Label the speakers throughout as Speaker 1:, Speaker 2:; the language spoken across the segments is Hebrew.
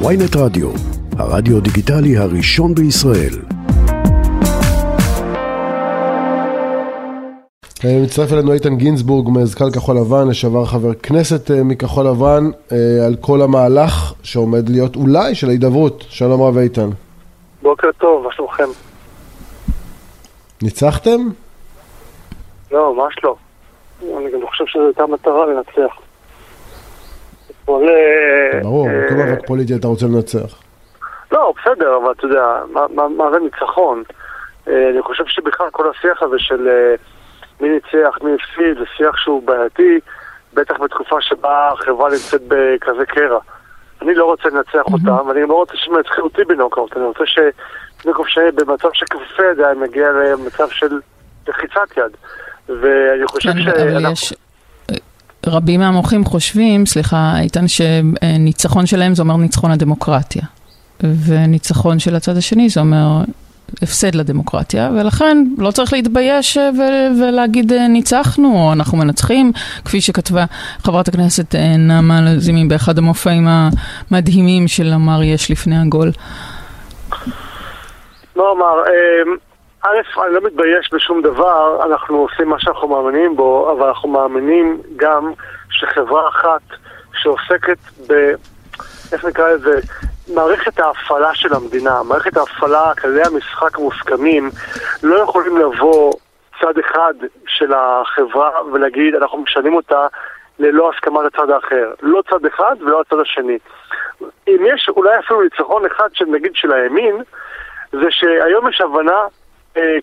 Speaker 1: ויינט רדיו, הרדיו דיגיטלי הראשון בישראל.
Speaker 2: אה, מצטרף אלינו איתן גינזבורג, מזכ"ל כחול לבן, לשעבר חבר כנסת אה, מכחול לבן, אה, על כל המהלך שעומד להיות אולי של ההידברות. שלום רב איתן.
Speaker 3: בוקר טוב, מה שלומכם?
Speaker 2: ניצחתם?
Speaker 3: לא, ממש לא. אני גם חושב שזו הייתה מטרה לנצח. אתמול...
Speaker 2: ברור, כל מאבק פוליטי אתה רוצה לנצח.
Speaker 3: לא, בסדר, אבל אתה יודע, מה זה ניצחון? אני חושב שבכלל כל השיח הזה של מי ניצח, מי הפסיד, זה שיח שהוא בעייתי, בטח בתקופה שבה החברה נמצאת בכזה קרע. אני לא רוצה לנצח אותם, ואני לא רוצה שהם ינצחו אותי בנוקאוט, אני רוצה שנוקאוט שיהיה במצב של כפופי ידיים מגיע למצב של לחיצת יד. ואני חושב
Speaker 4: כן,
Speaker 3: שאנחנו...
Speaker 4: רבים מהמוחים חושבים, סליחה, איתן, שניצחון שלהם זה אומר ניצחון הדמוקרטיה. וניצחון של הצד השני זה אומר הפסד לדמוקרטיה, ולכן לא צריך להתבייש ו- ולהגיד ניצחנו, או אנחנו מנצחים, כפי שכתבה חברת הכנסת נעמה לזימי באחד המופעים המדהימים של אמר יש לפני הגול.
Speaker 3: לא אמר, א', אני לא מתבייש בשום דבר, אנחנו עושים מה שאנחנו מאמינים בו, אבל אנחנו מאמינים גם שחברה אחת שעוסקת ב... איך נקרא לזה? מערכת ההפעלה של המדינה, מערכת ההפעלה, כללי המשחק המוסכמים, לא יכולים לבוא צד אחד של החברה ולהגיד אנחנו משנים אותה ללא הסכמת הצד האחר. לא צד אחד ולא הצד השני. אם יש אולי אפילו ניצחון אחד של נגיד של הימין, זה שהיום יש הבנה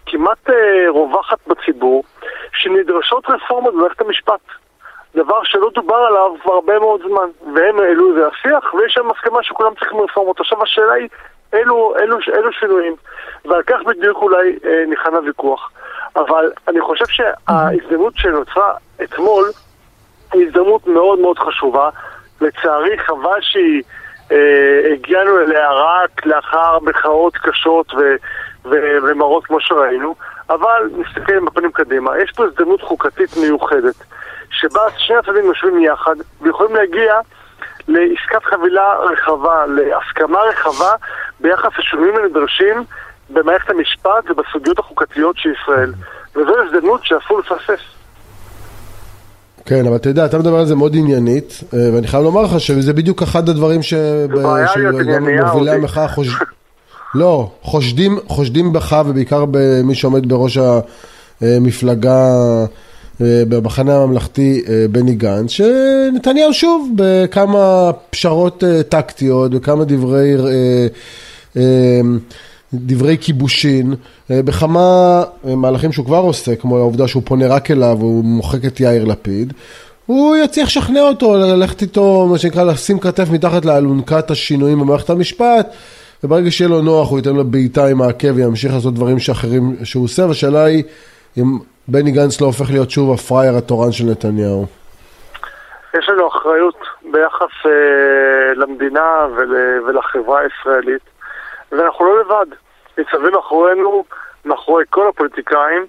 Speaker 3: כמעט אה, רווחת בציבור שנדרשות רפורמות במערכת המשפט. דבר שלא דובר עליו כבר הרבה מאוד זמן, והם העלו את זה לשיח, ויש שם הסכמה שכולם צריכים רפורמות. עכשיו השאלה היא, אילו, אילו, אילו שינויים, ועל כך בדיוק אולי אה, ניחן הוויכוח. אבל אני חושב שההזדמנות שנוצרה אתמול היא הזדמנות מאוד מאוד חשובה. לצערי חבל שהיא אה, הגענו אליה רק לאחר מחאות קשות ו, ומראות כמו שראינו, אבל נסתכל בפנים קדימה. יש פה הזדמנות חוקתית מיוחדת. שבה שני הצדדים יושבים יחד ויכולים להגיע לעסקת חבילה רחבה, להסכמה רחבה ביחס לשינויים הנדרשים במערכת המשפט ובסוגיות החוקתיות של ישראל. וזו הזדמנות שאסור לפספס.
Speaker 2: כן, אבל אתה יודע, אתה מדבר על זה מאוד עניינית, ואני חייב לומר לך שזה בדיוק אחד הדברים שגם מובילי המחאה חושבים. לא, חושדים, חושדים בך ובעיקר במי שעומד בראש המפלגה במחנה הממלכתי בני גנץ, שנתניהו שוב בכמה פשרות טקטיות, בכמה דברי, דברי כיבושין, בכמה מהלכים שהוא כבר עושה, כמו העובדה שהוא פונה רק אליו, הוא מוחק את יאיר לפיד, הוא יצליח לשכנע אותו, ללכת איתו, מה שנקרא, לשים כתף מתחת לאלונקת השינויים במערכת המשפט, וברגע שיהיה לו נוח הוא ייתן לו בעיטה עם העקב וימשיך לעשות דברים שאחרים שהוא עושה, והשאלה היא אם בני גנץ לא הופך להיות שוב הפראייר התורן של נתניהו?
Speaker 3: יש לנו אחריות ביחס אה, למדינה ול, ולחברה הישראלית, ואנחנו לא לבד. ניצבים מאחורינו, מאחורי כל הפוליטיקאים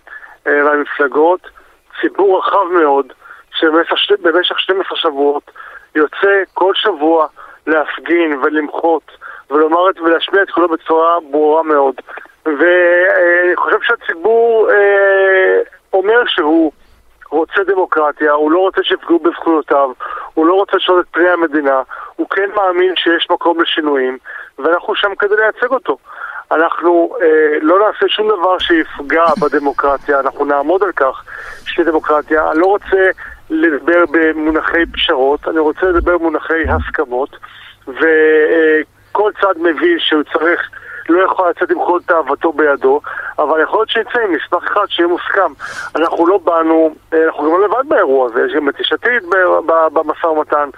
Speaker 3: אה, והמפלגות, ציבור רחב מאוד, שבמשך 12 שבועות יוצא כל שבוע להפגין ולמחות ולומר את ולהשמיע את כולו בצורה ברורה מאוד. ואני חושב שהציבור אה, אומר שהוא רוצה דמוקרטיה, הוא לא רוצה שיפגעו בזכויותיו, הוא לא רוצה לשנות את פני המדינה, הוא כן מאמין שיש מקום לשינויים, ואנחנו שם כדי לייצג אותו. אנחנו אה, לא נעשה שום דבר שיפגע בדמוקרטיה, אנחנו נעמוד על כך שתהיה דמוקרטיה. אני לא רוצה לדבר במונחי פשרות, אני רוצה לדבר במונחי הסכמות, וכל אה, צד מבין שהוא צריך... לא יכול לצאת עם כל תאוותו בידו, אבל יכול להיות שנצא עם מסמך אחד שיהיה מוסכם. אנחנו לא באנו, אנחנו גם לא לבד באירוע הזה, יש גם את יש עתיד במשא ומתן,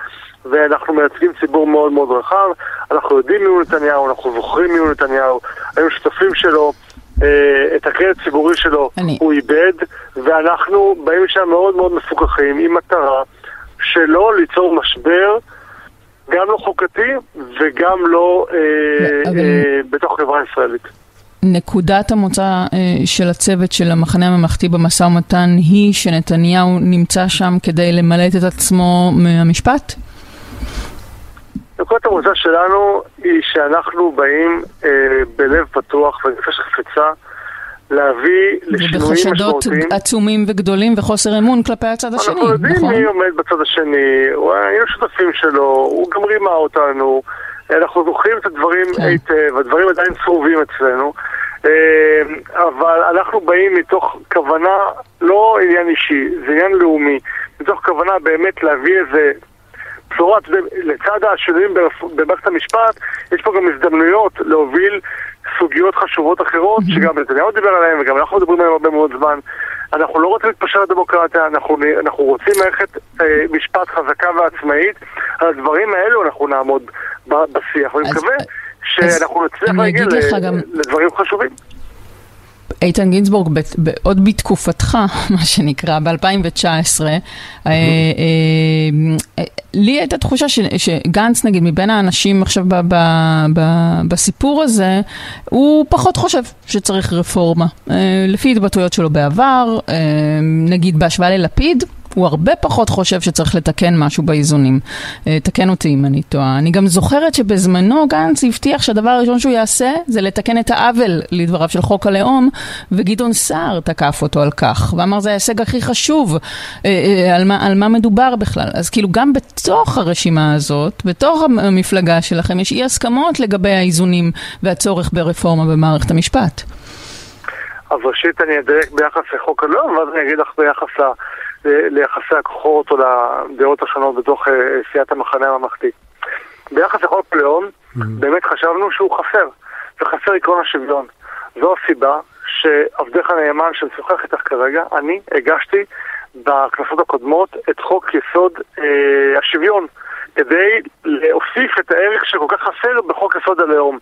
Speaker 3: ואנחנו מייצגים ציבור מאוד מאוד רחב, אנחנו יודעים מי הוא נתניהו, אנחנו זוכרים מי הוא נתניהו, היינו שותפים שלו. את הקרדיט הציבורי שלו אני... הוא איבד, ואנחנו באים לשם מאוד מאוד מפוקחים עם מטרה שלא ליצור משבר גם לא חוקתי וגם לא אה, אבל... אה, בתוך חברה ישראלית.
Speaker 4: נקודת המוצא אה, של הצוות של המחנה הממלכתי במשא ומתן היא שנתניהו נמצא שם כדי למלט את עצמו מהמשפט?
Speaker 3: נקודת המוצא שלנו היא שאנחנו באים אה, בלב פתוח ונפש חפצה להביא לשינויים משמעותיים.
Speaker 4: ובחשדות עצומים וגדולים וחוסר אמון כלפי הצד השני,
Speaker 3: נכון? אנחנו יודעים מי עומד בצד השני, היינו שותפים שלו, הוא גם רימה אותנו, אנחנו זוכרים את הדברים כן. היטב, הדברים עדיין צרובים אצלנו. אה, אבל אנחנו באים מתוך כוונה, לא עניין אישי, זה עניין לאומי, מתוך כוונה באמת להביא איזה בשורה, לצד השינויים במערכת המשפט, יש פה גם הזדמנויות להוביל סוגיות חשובות אחרות, שגם נתניהו דיבר עליהן וגם אנחנו מדברים עליהן הרבה מאוד זמן. אנחנו לא רוצים להתפשר לדמוקרטיה, אנחנו, אנחנו רוצים מערכת אה, משפט חזקה ועצמאית. על הדברים האלו אנחנו נעמוד בשיח, ואני מקווה שאנחנו נצליח להגיע לדברים חשובים.
Speaker 4: איתן גינזבורג, עוד בתקופתך, מה שנקרא, ב-2019, אה, אה, לי הייתה תחושה שגנץ, נגיד, מבין האנשים עכשיו בסיפור הזה, הוא פחות חושב שצריך רפורמה. אה, לפי התבטאויות שלו בעבר, נגיד בהשוואה ללפיד, הוא הרבה פחות חושב שצריך לתקן משהו באיזונים. אה, תקן אותי אם אני טועה. אני גם זוכרת שבזמנו גנץ הבטיח שהדבר הראשון שהוא יעשה זה לתקן את העוול לדבריו של חוק הלאום, וגדעון סער תקף אותו על כך, ואמר זה ההישג הכי חשוב, אה, אה, על מה, על מה מדובר בכלל. אז כאילו גם בתוך הרשימה הזאת, בתוך המפלגה שלכם, יש אי הסכמות לגבי האיזונים והצורך ברפורמה במערכת המשפט.
Speaker 3: אז ראשית אני אדייק ביחס לחוק הלאום, ואז אני אגיד לך ביחס. ליחסי הכוחות או לדעות השונות בתוך אה, סיעת המחנה הממלכתי. ביחס לחוק mm-hmm. באמת חשבנו שהוא חסר, וחסר עקרון השוויון. זו הסיבה שעבדך הנאמן שמשוחח איתך כרגע, אני הגשתי בכנסות הקודמות את חוק יסוד אה, השוויון, כדי להוסיף את הערך שכל כך חסר בחוק יסוד הלאום.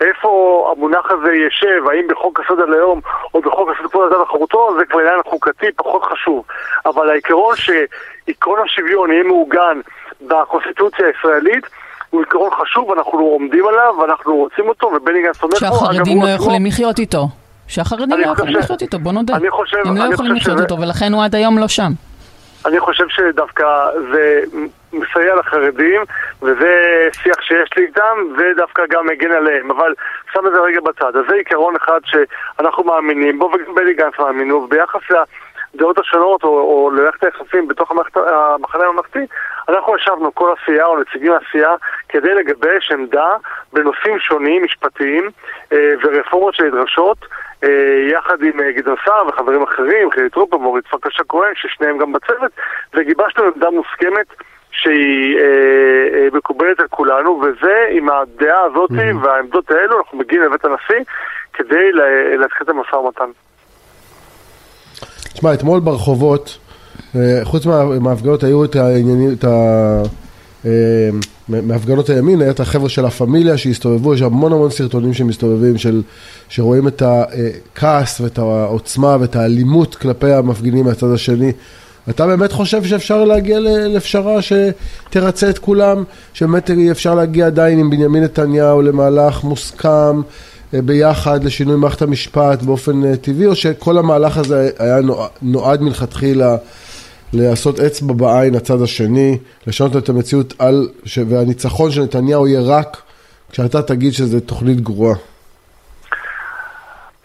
Speaker 3: איפה המונח הזה יישב, האם בחוק יסוד הלאום או בחוק יסוד כבוד אדם וחירותו, זה כבר עניין חוקתי פחות חשוב. אבל העיקרון שעקרון השוויון יהיה מעוגן בקונסטיטוציה הישראלית, הוא עיקרון חשוב, אנחנו עומדים עליו, ואנחנו רוצים אותו, ובני גנץ תומך
Speaker 4: בו. שהחרדים לא יכולים לחיות איתו. שהחרדים לא יכולים לחיות איתו, בוא נודה.
Speaker 3: אני חושב,
Speaker 4: הם לא יכולים לחיות איתו, ולכן הוא עד היום לא שם.
Speaker 3: אני חושב שדווקא זה מסייע לחרדים, וזה שיח שיש לי איתם, ודווקא גם מגן עליהם. אבל שם את זה רגע בצד. אז זה עיקרון אחד שאנחנו מאמינים בו, וגם בני גנץ מאמין בו, וביחס לדעות השונות, או, או ללכת היחסים בתוך המחנה הממלכתי, אנחנו ישבנו כל הסיעה, או נציגים מהסיעה, כדי לגבש עמדה בנושאים שונים, משפטיים, אה, ורפורמות שנדרשות. אה, יחד עם אה, גדעון סער וחברים אחרים, חילי טרופר ואורית פרקש הכהן, ששניהם גם בצוות, וגיבשנו עמדה מוסכמת שהיא אה, אה, מקובלת על כולנו, וזה, עם הדעה הזאת mm-hmm. והעמדות האלו, אנחנו מגיעים לבית הנשיא כדי להתחיל את המשא ומתן.
Speaker 2: תשמע, אתמול ברחובות, חוץ מההפגנות היו את העניינים, את ה... מהפגנות הימין, היה את החבר'ה של הפמיליה שהסתובבו, יש המון המון סרטונים שמסתובבים, של, שרואים את הכעס ואת העוצמה ואת האלימות כלפי המפגינים מהצד השני. אתה באמת חושב שאפשר להגיע לפשרה שתרצה את כולם? שבאמת אפשר להגיע עדיין עם בנימין נתניהו למהלך מוסכם אה, ביחד לשינוי מערכת המשפט באופן אה, טבעי, או שכל המהלך הזה היה נועד מלכתחילה לעשות אצבע בעין לצד השני, לשנות את המציאות על. והניצחון של נתניהו יהיה רק כשאתה תגיד שזו תוכנית גרועה.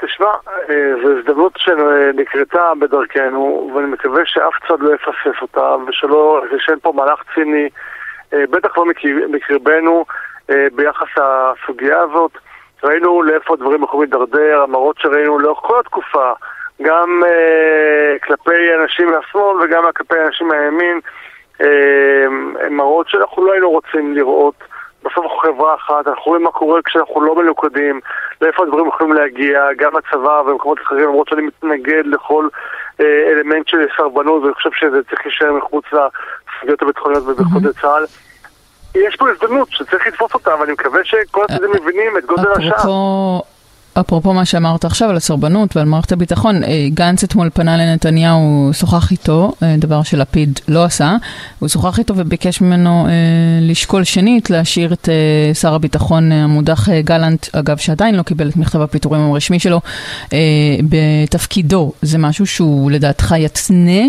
Speaker 3: תשמע, אה, זו הזדמנות שנקרתה בדרכנו, ואני מקווה שאף צד לא יפספס אותה, ושלא, ושאין פה מהלך ציני, אה, בטח לא מקרבנו, אה, ביחס לסוגיה הזאת. ראינו לאיפה הדברים יכולים להידרדר, המראות שראינו לאורך כל התקופה, גם כלפי אנשים מהשמאל וגם כלפי אנשים מהימין, מראות שאנחנו לא היינו רוצים לראות. בסוף אנחנו חברה אחת, אנחנו רואים מה קורה כשאנחנו לא מלוכדים, לאיפה הדברים יכולים להגיע, גם הצבא ומקומות אחרים, למרות שאני מתנגד לכל אה, אלמנט של סרבנות, ואני חושב שזה צריך להישאר מחוץ לסוגיות הביטחוניות ובחוץ צה"ל. יש פה הזדמנות שצריך לתפוס אותה, ואני מקווה שכל הצדדים מבינים את גודל השעה.
Speaker 4: אפרופו מה שאמרת עכשיו על הסרבנות ועל מערכת הביטחון, אה, גנץ אתמול פנה לנתניהו, שוחח איתו, אה, דבר שלפיד לא עשה, הוא שוחח איתו וביקש ממנו אה, לשקול שנית להשאיר את שר הביטחון המודח גלנט, אגב שעדיין לא קיבל את מכתב הפיטורים הרשמי שלו, בתפקידו. זה משהו שהוא לדעתך יתנה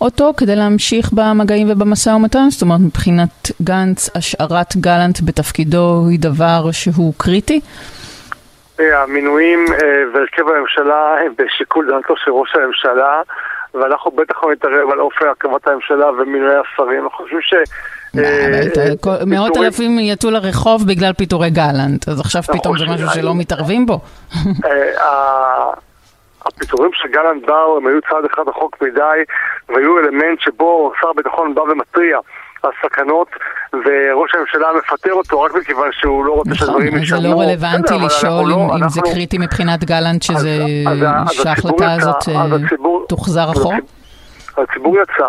Speaker 4: אותו כדי להמשיך במגעים ובמשא ומתן? זאת אומרת מבחינת גנץ, השארת גלנט בתפקידו היא דבר שהוא קריטי?
Speaker 3: המינויים אה, והרכב הממשלה הם בשיקול דעתו של ראש הממשלה ואנחנו בטח לא נתערב על אופן הקמת הממשלה ומינויי השרים. אנחנו חושבים ש...
Speaker 4: אה, אה, מאות אלפים יצאו לרחוב בגלל פיטורי גלנט, אז עכשיו פתאום זה משהו שלא מתערבים בו.
Speaker 3: הפיטורים של גלנט באו הם היו צעד אחד רחוק מדי והיו אלמנט שבו שר הביטחון בא ומתריע הסכנות, וראש הממשלה מפטר אותו רק מכיוון שהוא לא רוצה שדברים
Speaker 4: ישלמו. נכון, זה לא רלוונטי לשאול לא- אם זה קריטי מבחינת גלנט, שההחלטה הזאת אה, תוחזר אחורה?
Speaker 3: הציבור יצא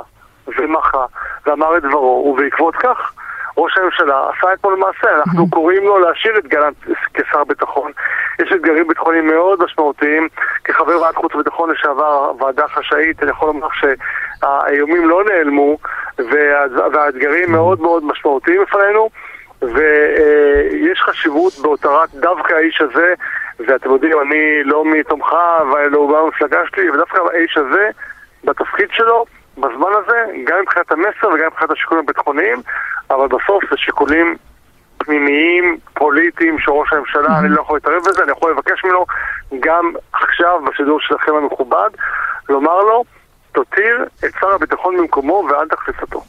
Speaker 3: ומחה ואמר את דברו, ובעקבות כך ראש הממשלה עשה אתמול מעשה, אנחנו קוראים לו להשאיר את גלנט כשר ביטחון. יש אתגרים ביטחוניים מאוד משמעותיים. כחבר ועדת חוץ וביטחון לשעבר, ועדה חשאית, אני יכול לומר שהאיומים לא נעלמו, והאתגרים מאוד מאוד משמעותיים בפנינו, ויש חשיבות בהותרת דווקא האיש הזה, ואתם יודעים, אני לא מתומכה ולא במפלגה שלי, ודווקא האיש הזה, בתפקיד שלו, בזמן הזה, גם מבחינת המסר וגם מבחינת השיקולים הביטחוניים, אבל בסוף זה שיקולים פנימיים, פוליטיים של ראש הממשלה, אני לא יכול להתערב בזה, אני יכול לבקש ממנו גם עכשיו, בשידור שלכם המכובד, לומר לו, תותיר את שר הביטחון במקומו ואל תכניס אותו.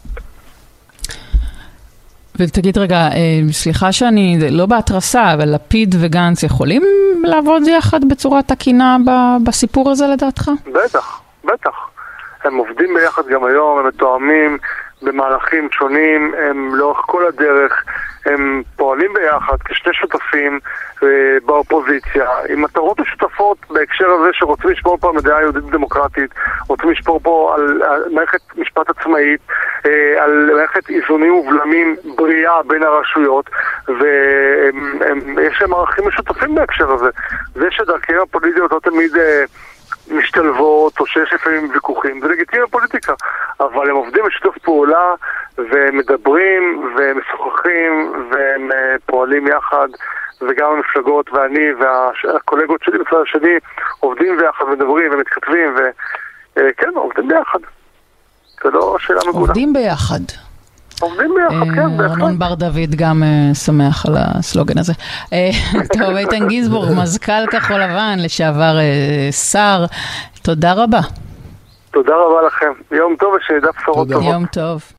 Speaker 4: ותגיד רגע, אה, סליחה שאני לא בהתרסה, אבל לפיד וגנץ יכולים לעבוד יחד בצורה תקינה בסיפור הזה לדעתך?
Speaker 3: בטח, בטח. הם עובדים ביחד גם היום, הם מתואמים במהלכים שונים, הם לאורך כל הדרך, הם פועלים ביחד כשני שותפים אה, באופוזיציה, עם מטרות משותפות בהקשר הזה שרוצים לשמור פה על מדינה יהודית דמוקרטית, רוצים לשמור פה על, על מערכת משפט עצמאית, אה, על מערכת איזונים ובלמים בריאה בין הרשויות, ויש להם ערכים משותפים בהקשר הזה. זה שדרכיהם הפוליטיות לא תמיד... אה, משתלבות, או שיש לפעמים ויכוחים, זה לגיטימי בפוליטיקה, אבל הם עובדים בשיתוף פעולה, ומדברים, ומשוחחים, והם uh, פועלים יחד, וגם המפלגות ואני והקולגות שלי בצד השני עובדים ביחד, מדברים ומתכתבים, וכן, uh, עובדים ביחד. זה לא שאלה מגונה.
Speaker 4: עובדים ביחד.
Speaker 3: עובדים ביחד, כן, בהחלט.
Speaker 4: ארנון בר דוד גם אה, שמח על הסלוגן הזה. אה, טוב, איתן גינזבורג, מזכ"ל כחול לבן, לשעבר אה, שר, תודה רבה.
Speaker 3: תודה רבה לכם. יום טוב ושנדע בשורות טובות.
Speaker 4: יום טוב.